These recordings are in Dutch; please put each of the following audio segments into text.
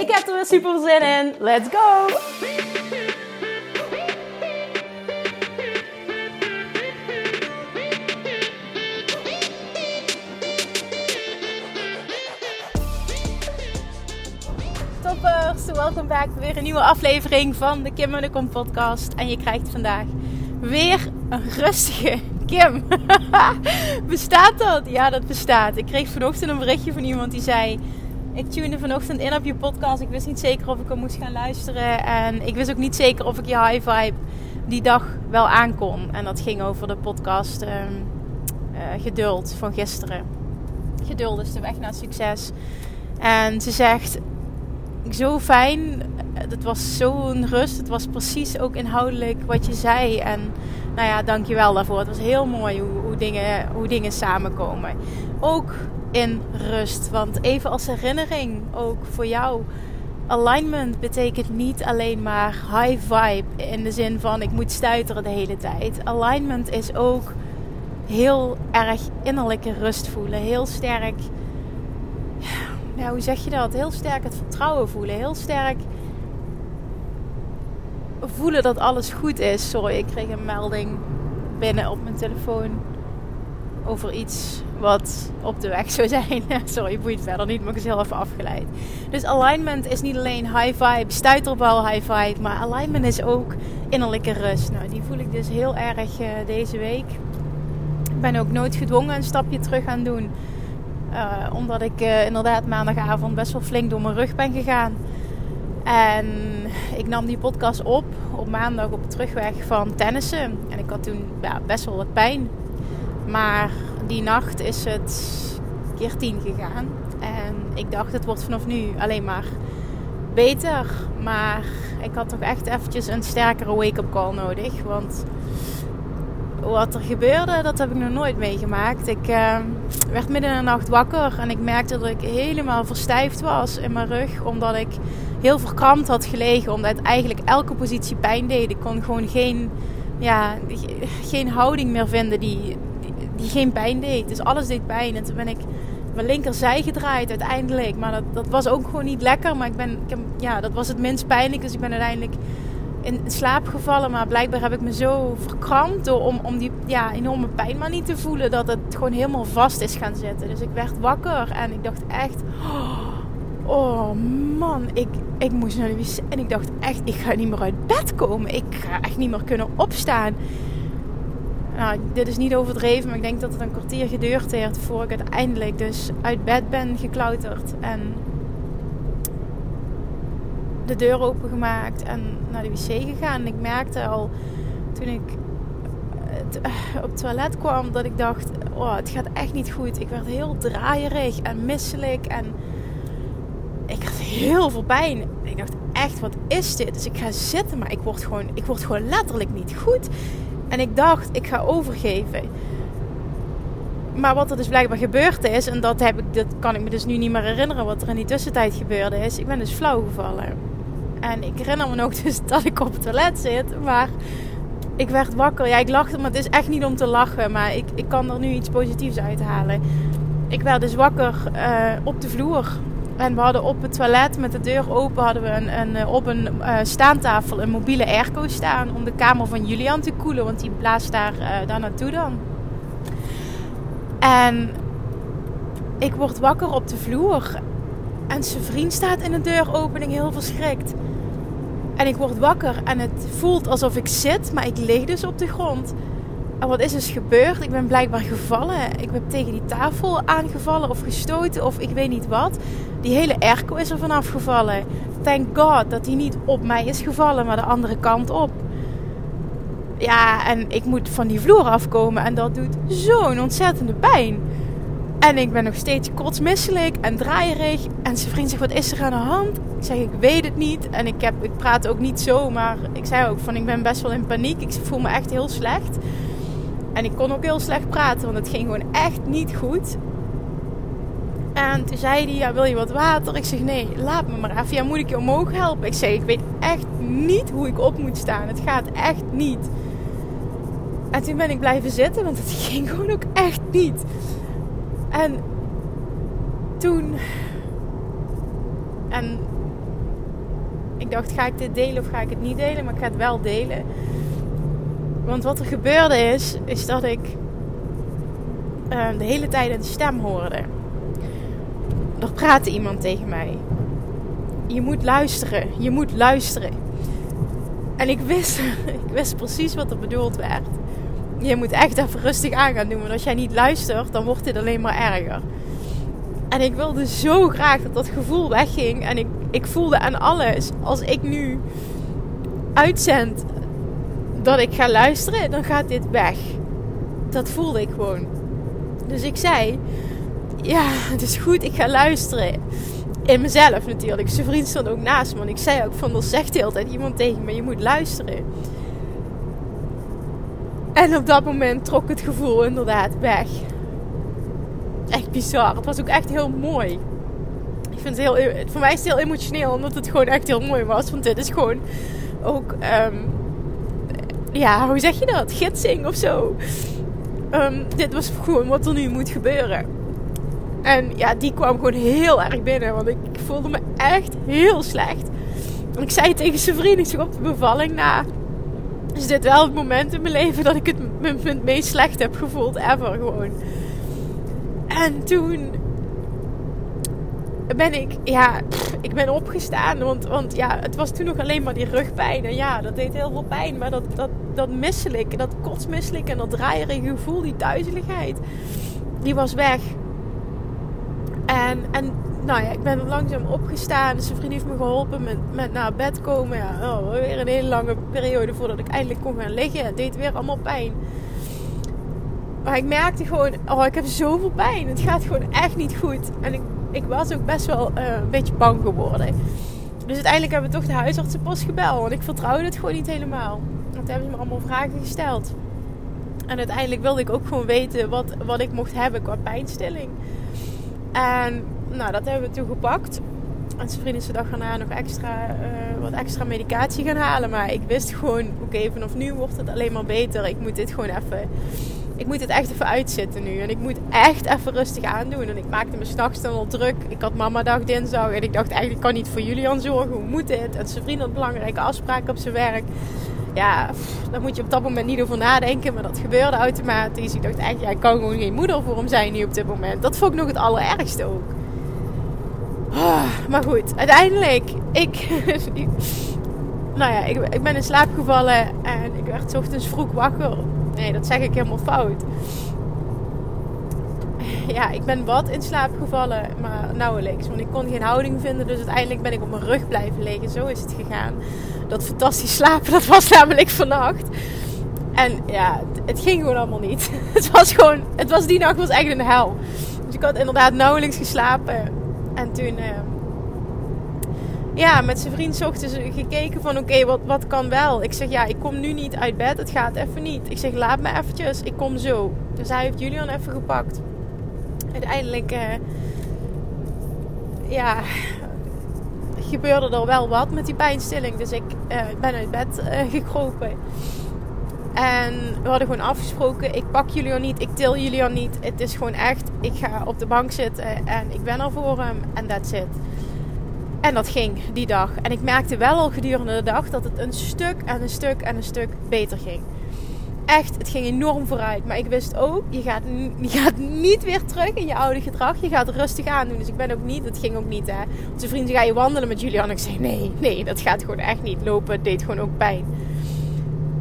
Ik heb er weer super zin in. Let's go! Toppers, welkom back. Weer een nieuwe aflevering van de Kim en de Kom podcast. En je krijgt vandaag weer een rustige Kim. bestaat dat? Ja, dat bestaat. Ik kreeg vanochtend een berichtje van iemand die zei... Ik tunede vanochtend in op je podcast. Ik wist niet zeker of ik hem moest gaan luisteren. En ik wist ook niet zeker of ik je high vibe die dag wel aankon. En dat ging over de podcast uh, uh, Geduld van gisteren. Geduld is de weg naar succes. En ze zegt, zo fijn. Het was zo'n rust. Het was precies ook inhoudelijk wat je zei. En nou ja, dankjewel daarvoor. Het was heel mooi hoe, hoe, dingen, hoe dingen samenkomen. Ook in rust. Want even als herinnering ook voor jou. Alignment betekent niet alleen maar high vibe in de zin van ik moet stuiteren de hele tijd. Alignment is ook heel erg innerlijke rust voelen. Heel sterk ja, hoe zeg je dat? Heel sterk het vertrouwen voelen. Heel sterk voelen dat alles goed is. Sorry, ik kreeg een melding binnen op mijn telefoon over iets wat op de weg zou zijn. Sorry, boeit verder niet, maar ik is heel even afgeleid. Dus alignment is niet alleen high vibe, stuiterbal high vibe, maar alignment is ook innerlijke rust. Nou, die voel ik dus heel erg uh, deze week. Ik ben ook nooit gedwongen een stapje terug gaan doen. Uh, omdat ik uh, inderdaad maandagavond best wel flink door mijn rug ben gegaan. En ik nam die podcast op op maandag op de terugweg van tennissen. En ik had toen ja, best wel wat pijn. Maar die nacht is het keer tien gegaan. En ik dacht, het wordt vanaf nu alleen maar beter. Maar ik had toch echt eventjes een sterkere wake-up call nodig. Want wat er gebeurde, dat heb ik nog nooit meegemaakt. Ik uh, werd midden in de nacht wakker en ik merkte dat ik helemaal verstijfd was in mijn rug. Omdat ik heel verkrampt had gelegen. Omdat eigenlijk elke positie pijn deed. Ik kon gewoon geen, ja, geen houding meer vinden die, die, geen pijn deed. Dus alles deed pijn. En toen ben ik mijn linkerzij gedraaid uiteindelijk. Maar dat, dat was ook gewoon niet lekker. Maar ik ben, ik ja, dat was het minst pijnlijk. Dus ik ben uiteindelijk in slaap gevallen. Maar blijkbaar heb ik me zo verkrampt door, om, om die ja, enorme pijn maar niet te voelen. Dat het gewoon helemaal vast is gaan zitten. Dus ik werd wakker en ik dacht echt... Oh man, ik, ik moest naar de. En ik dacht echt, ik ga niet meer uit bed komen. Ik ga echt niet meer kunnen opstaan. Nou, dit is niet overdreven, maar ik denk dat het een kwartier geduurd heeft voor ik uiteindelijk dus uit bed ben geklauterd. En de deur opengemaakt en naar de wc gegaan. ik merkte al toen ik eh, op het toilet kwam dat ik dacht: oh, het gaat echt niet goed. Ik werd heel draaierig en misselijk en ik had heel veel pijn. Ik dacht echt: wat is dit? Dus ik ga zitten, maar ik word gewoon, ik word gewoon letterlijk niet goed. En ik dacht: ik ga overgeven. Maar wat er dus blijkbaar gebeurd is, en dat, heb ik, dat kan ik me dus nu niet meer herinneren wat er in die tussentijd gebeurde is. Ik ben dus flauw gevallen. En ik herinner me nog dus dat ik op het toilet zit. Maar ik werd wakker. Ja, ik lachte, maar het is echt niet om te lachen. Maar ik, ik kan er nu iets positiefs uithalen. Ik werd dus wakker uh, op de vloer. En we hadden op het toilet met de deur open hadden we een, een, eh, op een uh, staantafel een mobiele airco staan. Om de kamer van Julian te koelen. Want die blaast daar, uh, daar naartoe dan. En ik word wakker op de vloer. En zijn vriend staat in de deuropening heel verschrikt. En ik word wakker en het voelt alsof ik zit, maar ik lig dus op de grond. En wat is dus gebeurd? Ik ben blijkbaar gevallen. Ik ben tegen die tafel aangevallen of gestoten of ik weet niet wat. Die hele airco is er vanaf gevallen. Thank God dat die niet op mij is gevallen, maar de andere kant op. Ja, en ik moet van die vloer afkomen en dat doet zo'n ontzettende pijn. En ik ben nog steeds kotsmisselijk en draaierig. En zijn vriend zegt, wat is er aan de hand? Ik zeg, ik weet het niet. En ik, heb, ik praat ook niet zo, maar ik zei ook van, ik ben best wel in paniek. Ik voel me echt heel slecht. En ik kon ook heel slecht praten, want het ging gewoon echt niet goed. En toen zei hij, ja, wil je wat water? Ik zeg, nee, laat me maar even. Ja, moet ik je omhoog helpen? Ik zeg, ik weet echt niet hoe ik op moet staan. Het gaat echt niet. En toen ben ik blijven zitten, want het ging gewoon ook echt niet. En toen. En ik dacht, ga ik dit delen of ga ik het niet delen? Maar ik ga het wel delen. Want wat er gebeurde is, is dat ik uh, de hele tijd een stem hoorde. Er praatte iemand tegen mij. Je moet luisteren, je moet luisteren. En ik wist, ik wist precies wat er bedoeld werd je moet echt even rustig aan gaan doen. Want als jij niet luistert, dan wordt dit alleen maar erger. En ik wilde zo graag dat dat gevoel wegging. En ik, ik voelde aan alles. Als ik nu uitzend dat ik ga luisteren, dan gaat dit weg. Dat voelde ik gewoon. Dus ik zei: Ja, het is goed, ik ga luisteren. In mezelf natuurlijk. Zijn vriend stond ook naast me. Ik zei ook: van, Er zegt de tijd iemand tegen me: Je moet luisteren. En op dat moment trok het gevoel inderdaad weg. Echt bizar. Het was ook echt heel mooi. Ik vind het heel, voor mij is het heel emotioneel, omdat het gewoon echt heel mooi was. Want dit is gewoon ook, um, ja, hoe zeg je dat? Gidsing of zo. Um, dit was gewoon wat er nu moet gebeuren. En ja, die kwam gewoon heel erg binnen, want ik voelde me echt heel slecht. Ik zei tegen zijn ik zeg op de bevalling na is dit wel het moment in mijn leven dat ik het het meest slecht heb gevoeld ever gewoon. En toen ben ik, ja, ik ben opgestaan. Want, want ja, het was toen nog alleen maar die rugpijn. En ja, dat deed heel veel pijn. Maar dat, dat, dat misselijk, dat kotsmisselijk en dat draaierige gevoel, die duizeligheid, die was weg. En, en nou ja, ik ben langzaam opgestaan. Zijn vriend heeft me geholpen met, met naar bed komen. Ja, oh, weer een hele lange periode voordat ik eindelijk kon gaan liggen. Het deed weer allemaal pijn. Maar ik merkte gewoon, oh, ik heb zoveel pijn. Het gaat gewoon echt niet goed. En ik, ik was ook best wel uh, een beetje bang geworden. Dus uiteindelijk hebben we toch de huisartsenpost gebeld. Want ik vertrouwde het gewoon niet helemaal. Want hebben ze me allemaal vragen gesteld. En uiteindelijk wilde ik ook gewoon weten wat, wat ik mocht hebben qua pijnstilling. En nou, dat hebben we toen gepakt. En zijn vriend is de dag daarna nog extra, uh, wat extra medicatie gaan halen. Maar ik wist gewoon, oké, vanaf nu wordt het alleen maar beter. Ik moet dit gewoon even, ik moet het echt even uitzitten nu. En ik moet echt even rustig aandoen. En ik maakte me s'nachts dan al druk. Ik had mama dag dinsdag. En ik dacht eigenlijk, kan niet voor Julian zorgen. Hoe moet dit? En zijn vriend had belangrijke afspraken op zijn werk. Ja, daar moet je op dat moment niet over nadenken. Maar dat gebeurde automatisch. Ik dacht ja, ik kan gewoon geen moeder voor hem zijn nu op dit moment. Dat vond ik nog het allerergste ook. Oh, maar goed, uiteindelijk, ik, nou ja, ik, ik, ben in slaap gevallen en ik werd ochtends vroeg wakker. Nee, dat zeg ik helemaal fout. Ja, ik ben wat in slaap gevallen, maar nauwelijks. Want ik kon geen houding vinden, dus uiteindelijk ben ik op mijn rug blijven liggen. Zo is het gegaan. Dat fantastisch slapen, dat was namelijk vannacht. En ja, het, ging gewoon allemaal niet. Het was gewoon, het was die nacht was echt een hel. Dus ik had inderdaad nauwelijks geslapen. En toen, uh, ja, met zijn vriend ze gekeken van oké, wat, wat kan wel? Ik zeg ja, ik kom nu niet uit bed, het gaat even niet. Ik zeg laat me eventjes, ik kom zo. Dus hij heeft Julian even gepakt. Uiteindelijk, uh, ja, gebeurde er wel wat met die pijnstilling. Dus ik uh, ben uit bed gekropen. En we hadden gewoon afgesproken: ik pak Julian niet, ik til Julian niet. Het is gewoon echt, ik ga op de bank zitten en ik ben er voor hem en that's it. En dat ging die dag. En ik merkte wel al gedurende de dag dat het een stuk en een stuk en een stuk beter ging. Echt, het ging enorm vooruit. Maar ik wist ook, je gaat, je gaat niet weer terug in je oude gedrag. Je gaat rustig aan doen. Dus ik ben ook niet, dat ging ook niet hè. Zijn vriend zei, ga je wandelen met Julian? Ik zei, nee, nee, dat gaat gewoon echt niet. Lopen deed gewoon ook pijn.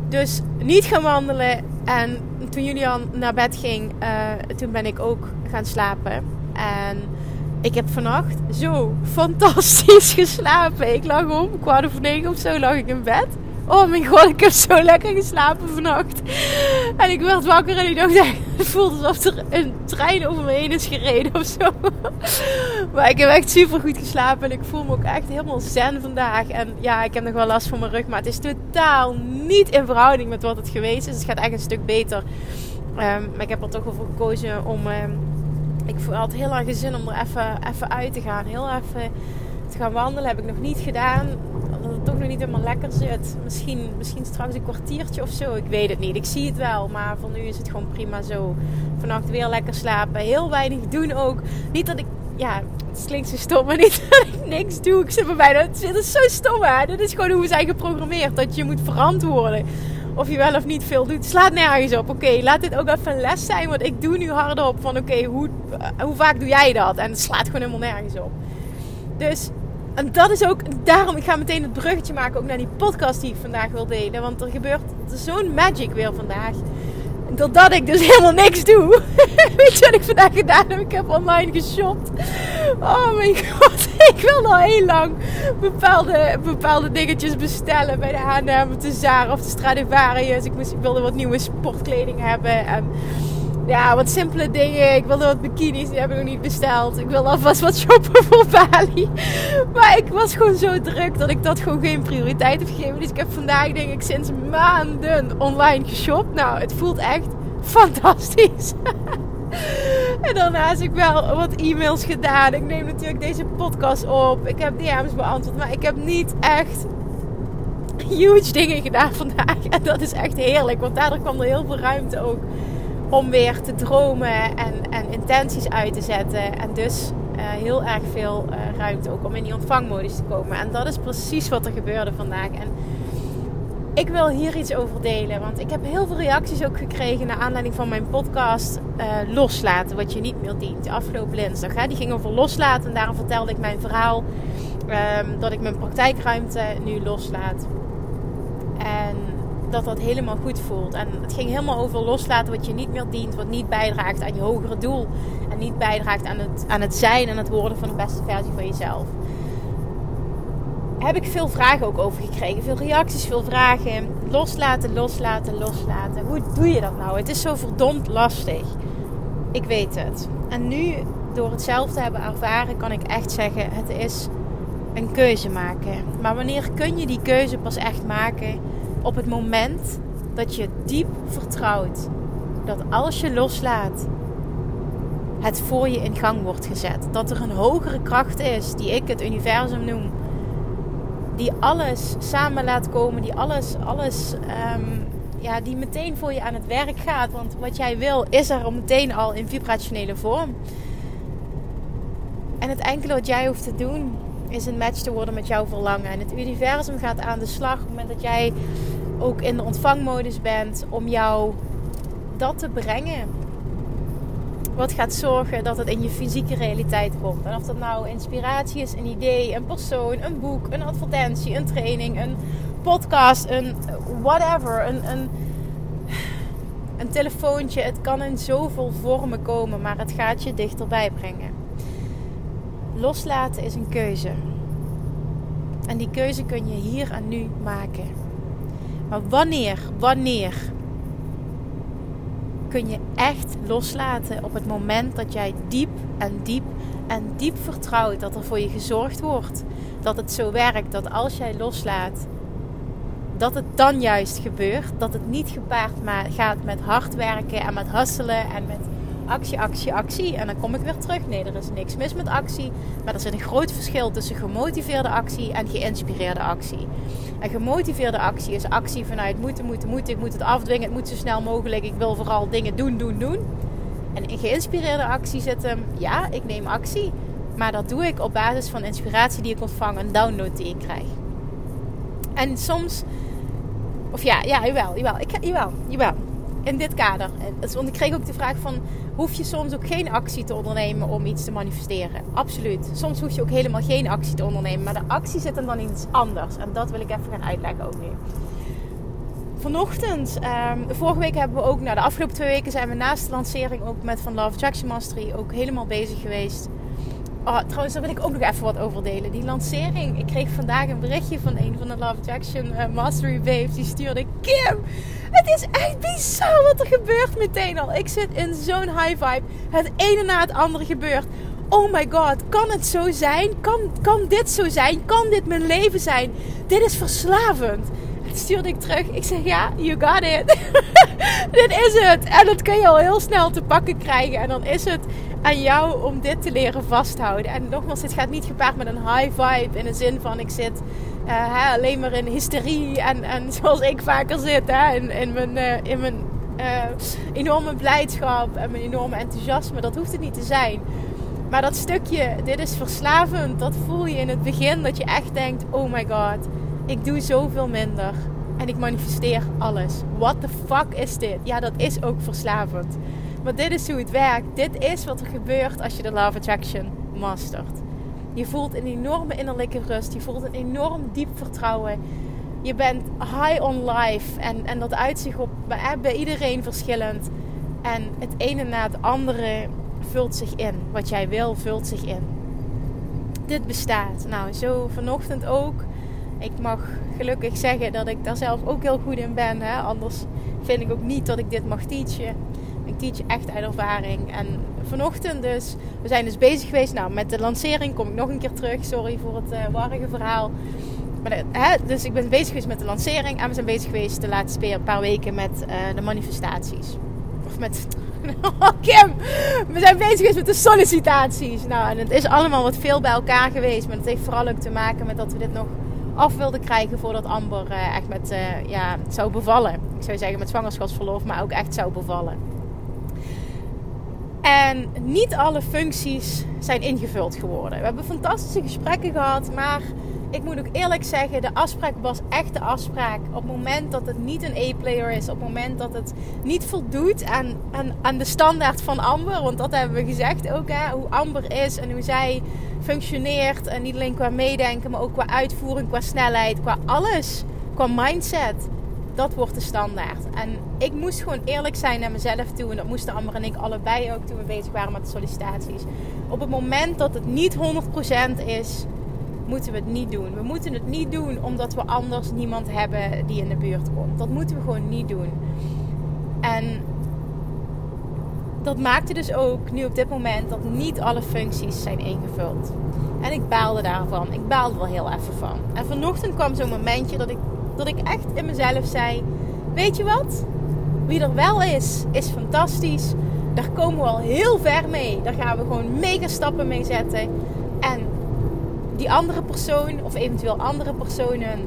Dus niet gaan wandelen. En toen Julian naar bed ging, uh, toen ben ik ook gaan slapen. En ik heb vannacht zo fantastisch geslapen. Ik lag om kwart over negen of zo lag ik in bed. Oh mijn god, ik heb zo lekker geslapen vannacht. En ik werd wakker en ik dacht, het voelde alsof er een trein over me heen is gereden of zo. Maar ik heb echt super goed geslapen en ik voel me ook echt helemaal zen vandaag. En ja, ik heb nog wel last van mijn rug, maar het is totaal niet in verhouding met wat het geweest is. Het gaat echt een stuk beter. Ehm, maar ik heb er toch wel voor gekozen om... Um, ik had heel erg zin om er even, even uit te gaan. Heel even te gaan wandelen heb ik nog niet gedaan. Omdat het toch nog niet helemaal lekker zit. Misschien, misschien straks een kwartiertje of zo. Ik weet het niet. Ik zie het wel. Maar voor nu is het gewoon prima zo. Vannacht weer lekker slapen. Heel weinig doen ook. Niet dat ik... Ja, het klinkt zo stom. Maar niet dat ik niks doe. Ik zit bij bijna... Het is zo stom hè. Dit is gewoon hoe we zijn geprogrammeerd. Dat je moet verantwoorden of je wel of niet veel doet, slaat nergens op. Oké, laat dit ook even een les zijn. Want ik doe nu hardop van oké, hoe, hoe vaak doe jij dat? En het slaat gewoon helemaal nergens op. Dus, en dat is ook, daarom, ik ga meteen het bruggetje maken ook naar die podcast die ik vandaag wil delen. Want er gebeurt zo'n magic weer vandaag. Doordat ik dus helemaal niks doe. Weet je wat ik vandaag gedaan heb? Ik heb online geshopt. Oh mijn god. Ik wil al heel lang bepaalde, bepaalde dingetjes bestellen bij de H&M, de Zara of de Stradivarius. Ik wilde wat nieuwe sportkleding hebben. En ja, wat simpele dingen. Ik wilde wat bikinis, die heb ik nog niet besteld. Ik wilde alvast wat shoppen voor Bali. Maar ik was gewoon zo druk dat ik dat gewoon geen prioriteit heb gegeven. Dus ik heb vandaag denk ik sinds maanden online geshopt. Nou, het voelt echt fantastisch. en daarnaast heb ik wel wat e-mails gedaan. Ik neem natuurlijk deze podcast op. Ik heb DM's beantwoord. Maar ik heb niet echt huge dingen gedaan vandaag. En dat is echt heerlijk. Want daardoor kwam er heel veel ruimte ook om weer te dromen en, en intenties uit te zetten. En dus uh, heel erg veel uh, ruimte ook om in die ontvangmodus te komen. En dat is precies wat er gebeurde vandaag. En ik wil hier iets over delen. Want ik heb heel veel reacties ook gekregen naar aanleiding van mijn podcast uh, Loslaten, wat je niet meer dient. Afgelopen dinsdag. Die ging over loslaten. En daarom vertelde ik mijn verhaal um, dat ik mijn praktijkruimte nu loslaat. En dat dat helemaal goed voelt. En het ging helemaal over loslaten wat je niet meer dient, wat niet bijdraagt aan je hogere doel. En niet bijdraagt aan het, aan het zijn en het worden van de beste versie van jezelf. Heb ik veel vragen ook over gekregen. Veel reacties, veel vragen. Loslaten, loslaten, loslaten. Hoe doe je dat nou? Het is zo verdomd lastig. Ik weet het. En nu, door het zelf te hebben ervaren, kan ik echt zeggen: het is een keuze maken. Maar wanneer kun je die keuze pas echt maken? Op het moment dat je diep vertrouwt dat als je loslaat, het voor je in gang wordt gezet. Dat er een hogere kracht is, die ik het universum noem, die alles samen laat komen, die alles, alles, um, ja, die meteen voor je aan het werk gaat. Want wat jij wil, is er meteen al in vibrationele vorm. En het enkele wat jij hoeft te doen, is een match te worden met jouw verlangen. En het universum gaat aan de slag op het moment dat jij ook in de ontvangmodus bent om jou dat te brengen. Wat gaat zorgen dat het in je fysieke realiteit komt. En of dat nou inspiratie is, een idee, een persoon, een boek, een advertentie, een training, een podcast, een whatever, een, een, een telefoontje. Het kan in zoveel vormen komen, maar het gaat je dichterbij brengen. Loslaten is een keuze. En die keuze kun je hier en nu maken. Maar wanneer, wanneer kun je echt loslaten op het moment dat jij diep en diep en diep vertrouwt dat er voor je gezorgd wordt. Dat het zo werkt dat als jij loslaat, dat het dan juist gebeurt. Dat het niet gepaard gaat met hard werken en met hasselen en met actie, actie, actie. En dan kom ik weer terug. Nee, er is niks mis met actie. Maar er zit een groot verschil tussen gemotiveerde actie en geïnspireerde actie. En gemotiveerde actie is actie vanuit moeten, moeten, moeten. Ik moet het afdwingen. Het moet zo snel mogelijk. Ik wil vooral dingen doen, doen, doen. En in geïnspireerde actie zit hem, ja, ik neem actie. Maar dat doe ik op basis van inspiratie die ik ontvang, een download die ik krijg. En soms, of ja, ja, jawel, jawel, ik, jawel, jawel. In dit kader. Want ik kreeg ook de vraag van, hoef je soms ook geen actie te ondernemen om iets te manifesteren. Absoluut. Soms hoef je ook helemaal geen actie te ondernemen. Maar de actie zit dan dan iets anders. En dat wil ik even gaan uitleggen ook nu. Vanochtend, um, vorige week hebben we ook, nou de afgelopen twee weken zijn we naast de lancering ook met Van Love Attraction Mastery ook helemaal bezig geweest Oh, trouwens, daar wil ik ook nog even wat over delen. Die lancering. Ik kreeg vandaag een berichtje van een van de Love Attraction uh, Mastery Babes. Die stuurde: Kim, het is echt bizar wat er gebeurt meteen al. Ik zit in zo'n high vibe. Het ene na het andere gebeurt. Oh my god, kan het zo zijn? Kan, kan dit zo zijn? Kan dit mijn leven zijn? Dit is verslavend. En stuurde ik terug. Ik zeg ja, you got it. dit is het. En dat kun je al heel snel te pakken krijgen. En dan is het aan jou om dit te leren vasthouden. En nogmaals, dit gaat niet gepaard met een high vibe. In de zin van ik zit hè, alleen maar in hysterie. En, en zoals ik vaker zit, hè, in, in mijn, uh, in mijn uh, enorme blijdschap en mijn enorme enthousiasme. Dat hoeft het niet te zijn. Maar dat stukje, dit is verslavend. Dat voel je in het begin. Dat je echt denkt, oh my god, ik doe zoveel minder. En ik manifesteer alles. What the fuck is dit? Ja, dat is ook verslavend. Maar dit is hoe het werkt. Dit is wat er gebeurt als je de Love Attraction mastert. Je voelt een enorme innerlijke rust. Je voelt een enorm diep vertrouwen. Je bent high on life. En, en dat uitzicht op bij, iedereen verschillend. En het ene na het andere vult zich in. Wat jij wil, vult zich in. Dit bestaat. Nou, zo vanochtend ook. Ik mag gelukkig zeggen dat ik daar zelf ook heel goed in ben. Hè? Anders vind ik ook niet dat ik dit mag teachen. Teach echt uit ervaring. En vanochtend dus, we zijn dus bezig geweest. Nou, met de lancering kom ik nog een keer terug. Sorry voor het uh, warrige verhaal. Maar hè, dus ik ben bezig geweest met de lancering. En we zijn bezig geweest de laatste paar weken met uh, de manifestaties. Of met... Oh, Kim! We zijn bezig geweest met de sollicitaties. Nou, en het is allemaal wat veel bij elkaar geweest. Maar het heeft vooral ook te maken met dat we dit nog af wilden krijgen voordat Amber echt met, ja, zou bevallen. Ik zou zeggen met zwangerschapsverlof, maar ook echt zou bevallen. En niet alle functies zijn ingevuld geworden. We hebben fantastische gesprekken gehad, maar ik moet ook eerlijk zeggen, de afspraak was echt de afspraak. Op het moment dat het niet een A-player is, op het moment dat het niet voldoet aan, aan, aan de standaard van Amber, want dat hebben we gezegd ook, hè, hoe Amber is en hoe zij functioneert. En niet alleen qua meedenken, maar ook qua uitvoering, qua snelheid, qua alles, qua mindset dat wordt de standaard. En ik moest gewoon eerlijk zijn naar mezelf toe. En dat moesten Amber en ik allebei ook toen we bezig waren met de sollicitaties. Op het moment dat het niet 100% is, moeten we het niet doen. We moeten het niet doen omdat we anders niemand hebben die in de buurt komt. Dat moeten we gewoon niet doen. En dat maakte dus ook nu op dit moment dat niet alle functies zijn ingevuld. En ik baalde daarvan. Ik baalde wel heel even van. En vanochtend kwam zo'n momentje dat ik dat ik echt in mezelf zei: Weet je wat? Wie er wel is, is fantastisch. Daar komen we al heel ver mee. Daar gaan we gewoon mega stappen mee zetten. En die andere persoon, of eventueel andere personen,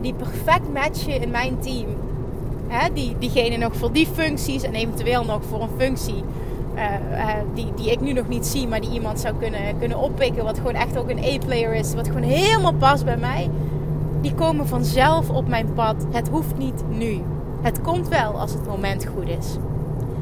die perfect matchen in mijn team. Hè, die, diegene nog voor die functies en eventueel nog voor een functie. Uh, uh, die, die ik nu nog niet zie, maar die iemand zou kunnen, kunnen oppikken. Wat gewoon echt ook een A-player is. Wat gewoon helemaal past bij mij die komen vanzelf op mijn pad. Het hoeft niet nu. Het komt wel als het moment goed is.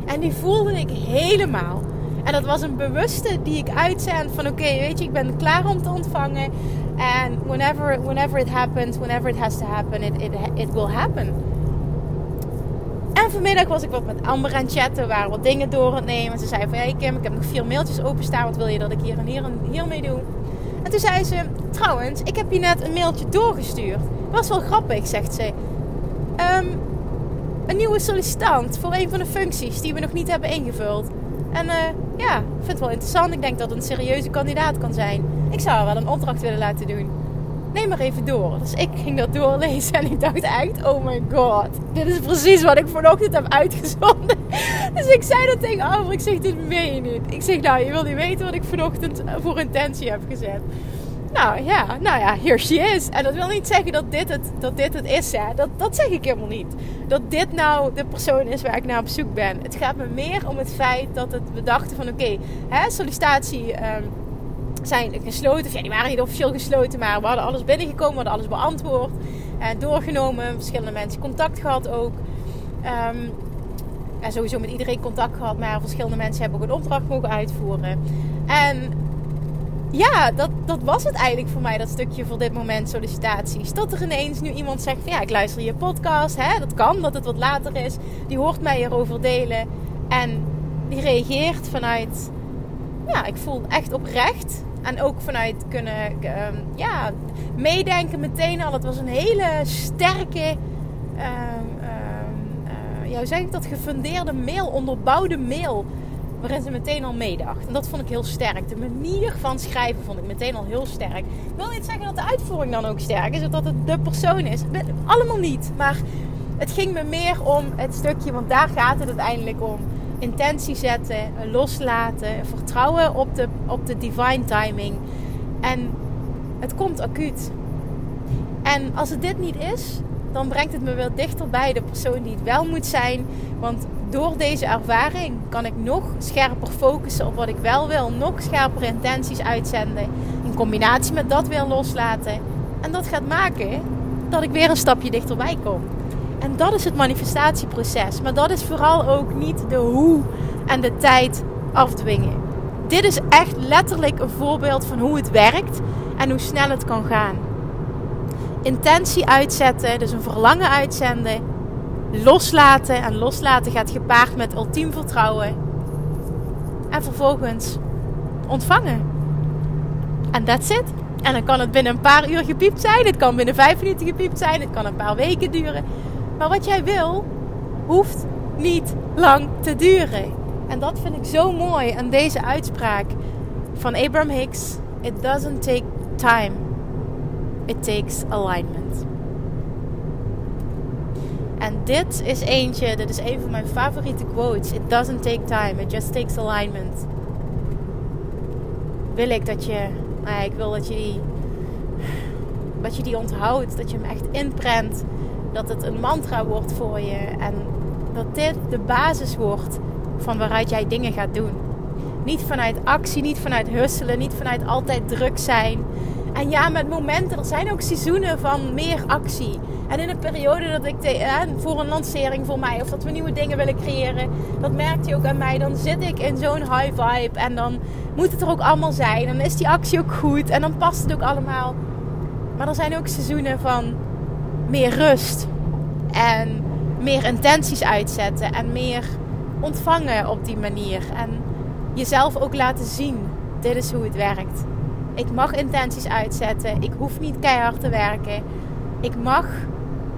En die voelde ik helemaal. En dat was een bewuste die ik uitzend van oké, weet je, ik ben klaar om te ontvangen. En whenever, whenever it happens, whenever it has to happen, it, it, will happen. En vanmiddag was ik wat met Amber aan chatten, waren wat dingen door het nemen. Ze zei van, hey Kim, ik heb nog vier mailtjes openstaan, wat wil je dat ik hier en hier en hier mee doe? En toen zei ze, trouwens, ik heb je net een mailtje doorgestuurd. Was wel grappig, zegt ze. Um, een nieuwe sollicitant voor een van de functies die we nog niet hebben ingevuld. En uh, ja, ik vind het wel interessant. Ik denk dat het een serieuze kandidaat kan zijn. Ik zou haar wel een opdracht willen laten doen. Neem maar even door. Dus ik ging dat doorlezen en ik dacht echt, oh my god. Dit is precies wat ik vanochtend heb uitgezonden. Dus ik zei dat tegen Amber. Ik zeg, dit meen je niet. Ik zeg, nou, je wil niet weten wat ik vanochtend voor intentie heb gezet. Nou ja, nou ja, here she is. En dat wil niet zeggen dat dit het, dat dit het is. Hè. Dat, dat zeg ik helemaal niet. Dat dit nou de persoon is waar ik naar op zoek ben. Het gaat me meer om het feit dat het, we dachten van oké, okay, sollicitatie... Um, zijn gesloten. ja, die waren niet officieel gesloten, maar we hadden alles binnengekomen, we hadden alles beantwoord en doorgenomen. Verschillende mensen contact gehad ook. Um, en sowieso met iedereen contact gehad, maar verschillende mensen hebben ook een opdracht mogen uitvoeren. En ja, dat, dat was het eigenlijk voor mij, dat stukje voor dit moment sollicitaties. Dat er ineens nu iemand zegt van ja, ik luister je podcast. Hè? Dat kan, dat het wat later is. Die hoort mij erover delen. En die reageert vanuit, ja, ik voel echt oprecht En ook vanuit kunnen ehm, ja, meedenken meteen al. Het was een hele sterke, ehm, ehm, ja, hoe zeg ik dat, gefundeerde mail, onderbouwde mail. Waarin ze meteen al meedacht. En dat vond ik heel sterk. De manier van schrijven vond ik meteen al heel sterk. Ik wil niet zeggen dat de uitvoering dan ook sterk is. Of dat het de persoon is. Allemaal niet. Maar het ging me meer om het stukje. Want daar gaat het uiteindelijk om intentie zetten, loslaten, vertrouwen op de, op de divine timing. En het komt acuut. En als het dit niet is, dan brengt het me weer dichter bij de persoon die het wel moet zijn. Want door deze ervaring kan ik nog scherper focussen op wat ik wel wil. Nog scherper intenties uitzenden. In combinatie met dat weer loslaten. En dat gaat maken dat ik weer een stapje dichterbij kom. En dat is het manifestatieproces. Maar dat is vooral ook niet de hoe en de tijd afdwingen. Dit is echt letterlijk een voorbeeld van hoe het werkt en hoe snel het kan gaan. Intentie uitzetten, dus een verlangen uitzenden. Loslaten. En loslaten gaat gepaard met ultiem vertrouwen. En vervolgens ontvangen. En that's it. En dan kan het binnen een paar uur gepiept zijn. Het kan binnen vijf minuten gepiept zijn. Het kan een paar weken duren. Maar wat jij wil, hoeft niet lang te duren. En dat vind ik zo mooi aan deze uitspraak van Abraham Hicks. It doesn't take time. It takes alignment. En dit is eentje, dit is een van mijn favoriete quotes. It doesn't take time, it just takes alignment. Wil ik dat je, nou ja, ik wil dat je die, dat je die onthoudt, dat je hem echt inprent dat het een mantra wordt voor je. En dat dit de basis wordt van waaruit jij dingen gaat doen. Niet vanuit actie, niet vanuit husselen, niet vanuit altijd druk zijn. En ja, met momenten, er zijn ook seizoenen van meer actie. En in een periode dat ik de, voor een lancering voor mij of dat we nieuwe dingen willen creëren, dat merkt je ook aan mij. Dan zit ik in zo'n high vibe en dan moet het er ook allemaal zijn. Dan is die actie ook goed en dan past het ook allemaal. Maar er zijn ook seizoenen van meer rust. En meer intenties uitzetten. En meer ontvangen op die manier. En jezelf ook laten zien. Dit is hoe het werkt. Ik mag intenties uitzetten. Ik hoef niet keihard te werken. Ik mag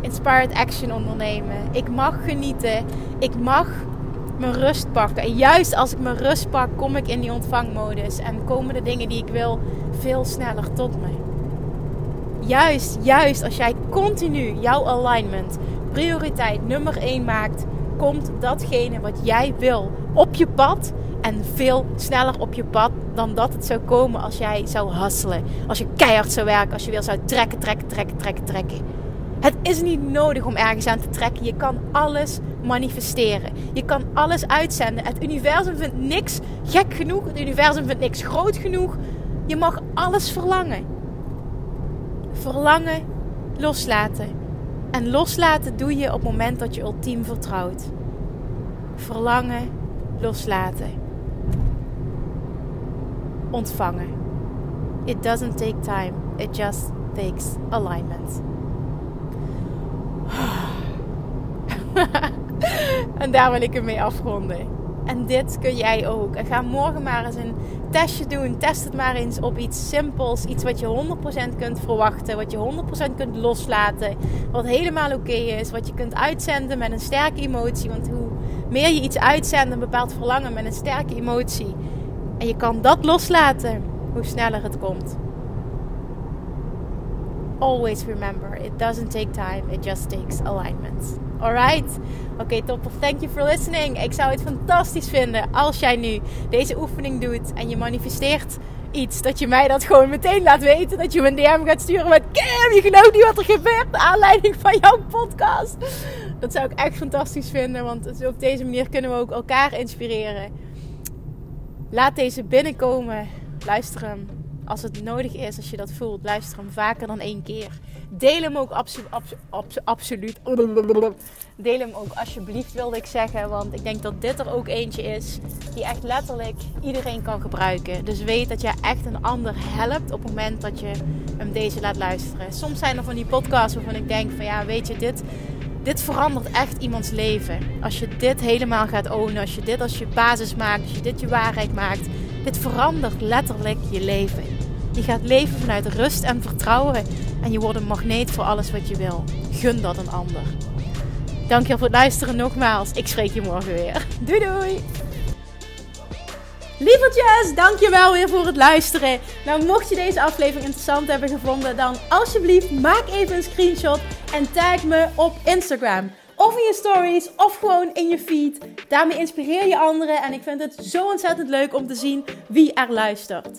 inspired action ondernemen. Ik mag genieten. Ik mag mijn rust pakken. En juist als ik mijn rust pak, kom ik in die ontvangmodus. En komen de dingen die ik wil veel sneller tot me juist, juist als jij continu jouw alignment prioriteit nummer 1 maakt, komt datgene wat jij wil op je pad. En veel sneller op je pad dan dat het zou komen als jij zou hasselen. Als je keihard zou werken, als je weer zou trekken, trekken, trekken, trekken, trekken. Het is niet nodig om ergens aan te trekken. Je kan alles manifesteren. Je kan alles uitzenden. Het universum vindt niks gek genoeg. Het universum vindt niks groot genoeg. Je mag alles verlangen. Verlangen loslaten. En loslaten doe je op het moment dat je ultiem vertrouwt. Verlangen loslaten. Ontvangen. It doesn't take time. It just takes alignment. en daar wil ik hem mee afronden. En dit kun jij ook. En ga morgen maar eens een testje doen. Test het maar eens op iets simpels. Iets wat je 100% kunt verwachten. Wat je 100% kunt loslaten. Wat helemaal oké is. Wat je kunt uitzenden met een sterke emotie. Want hoe meer je iets uitzendt, een bepaald verlangen met een sterke emotie. En je kan dat loslaten, hoe sneller het komt. Always remember, it doesn't take time, it just takes alignment. Alright? Oké, okay. Thank you for listening. Ik zou het fantastisch vinden als jij nu deze oefening doet en je manifesteert iets. Dat je mij dat gewoon meteen laat weten. Dat je me een DM gaat sturen met Kim, je gelooft niet wat er gebeurt. Aanleiding van jouw podcast. Dat zou ik echt fantastisch vinden. Want op deze manier kunnen we ook elkaar inspireren. Laat deze binnenkomen. Luister hem als het nodig is, als je dat voelt. Luister hem vaker dan één keer. Deel hem ook abso absoluut. Deel hem ook alsjeblieft, wilde ik zeggen. Want ik denk dat dit er ook eentje is die echt letterlijk iedereen kan gebruiken. Dus weet dat je echt een ander helpt op het moment dat je hem deze laat luisteren. Soms zijn er van die podcasts waarvan ik denk van ja, weet je, dit, dit verandert echt iemands leven. Als je dit helemaal gaat ownen, als je dit als je basis maakt, als je dit je waarheid maakt. Dit verandert letterlijk je leven. Je gaat leven vanuit rust en vertrouwen. En je wordt een magneet voor alles wat je wil. Gun dat een ander. Dankjewel voor het luisteren nogmaals. Ik spreek je morgen weer. Doei doei! Lievertjes, dankjewel weer voor het luisteren. Nou, mocht je deze aflevering interessant hebben gevonden, dan alsjeblieft maak even een screenshot en tag me op Instagram. Of in je stories, of gewoon in je feed. Daarmee inspireer je anderen en ik vind het zo ontzettend leuk om te zien wie er luistert.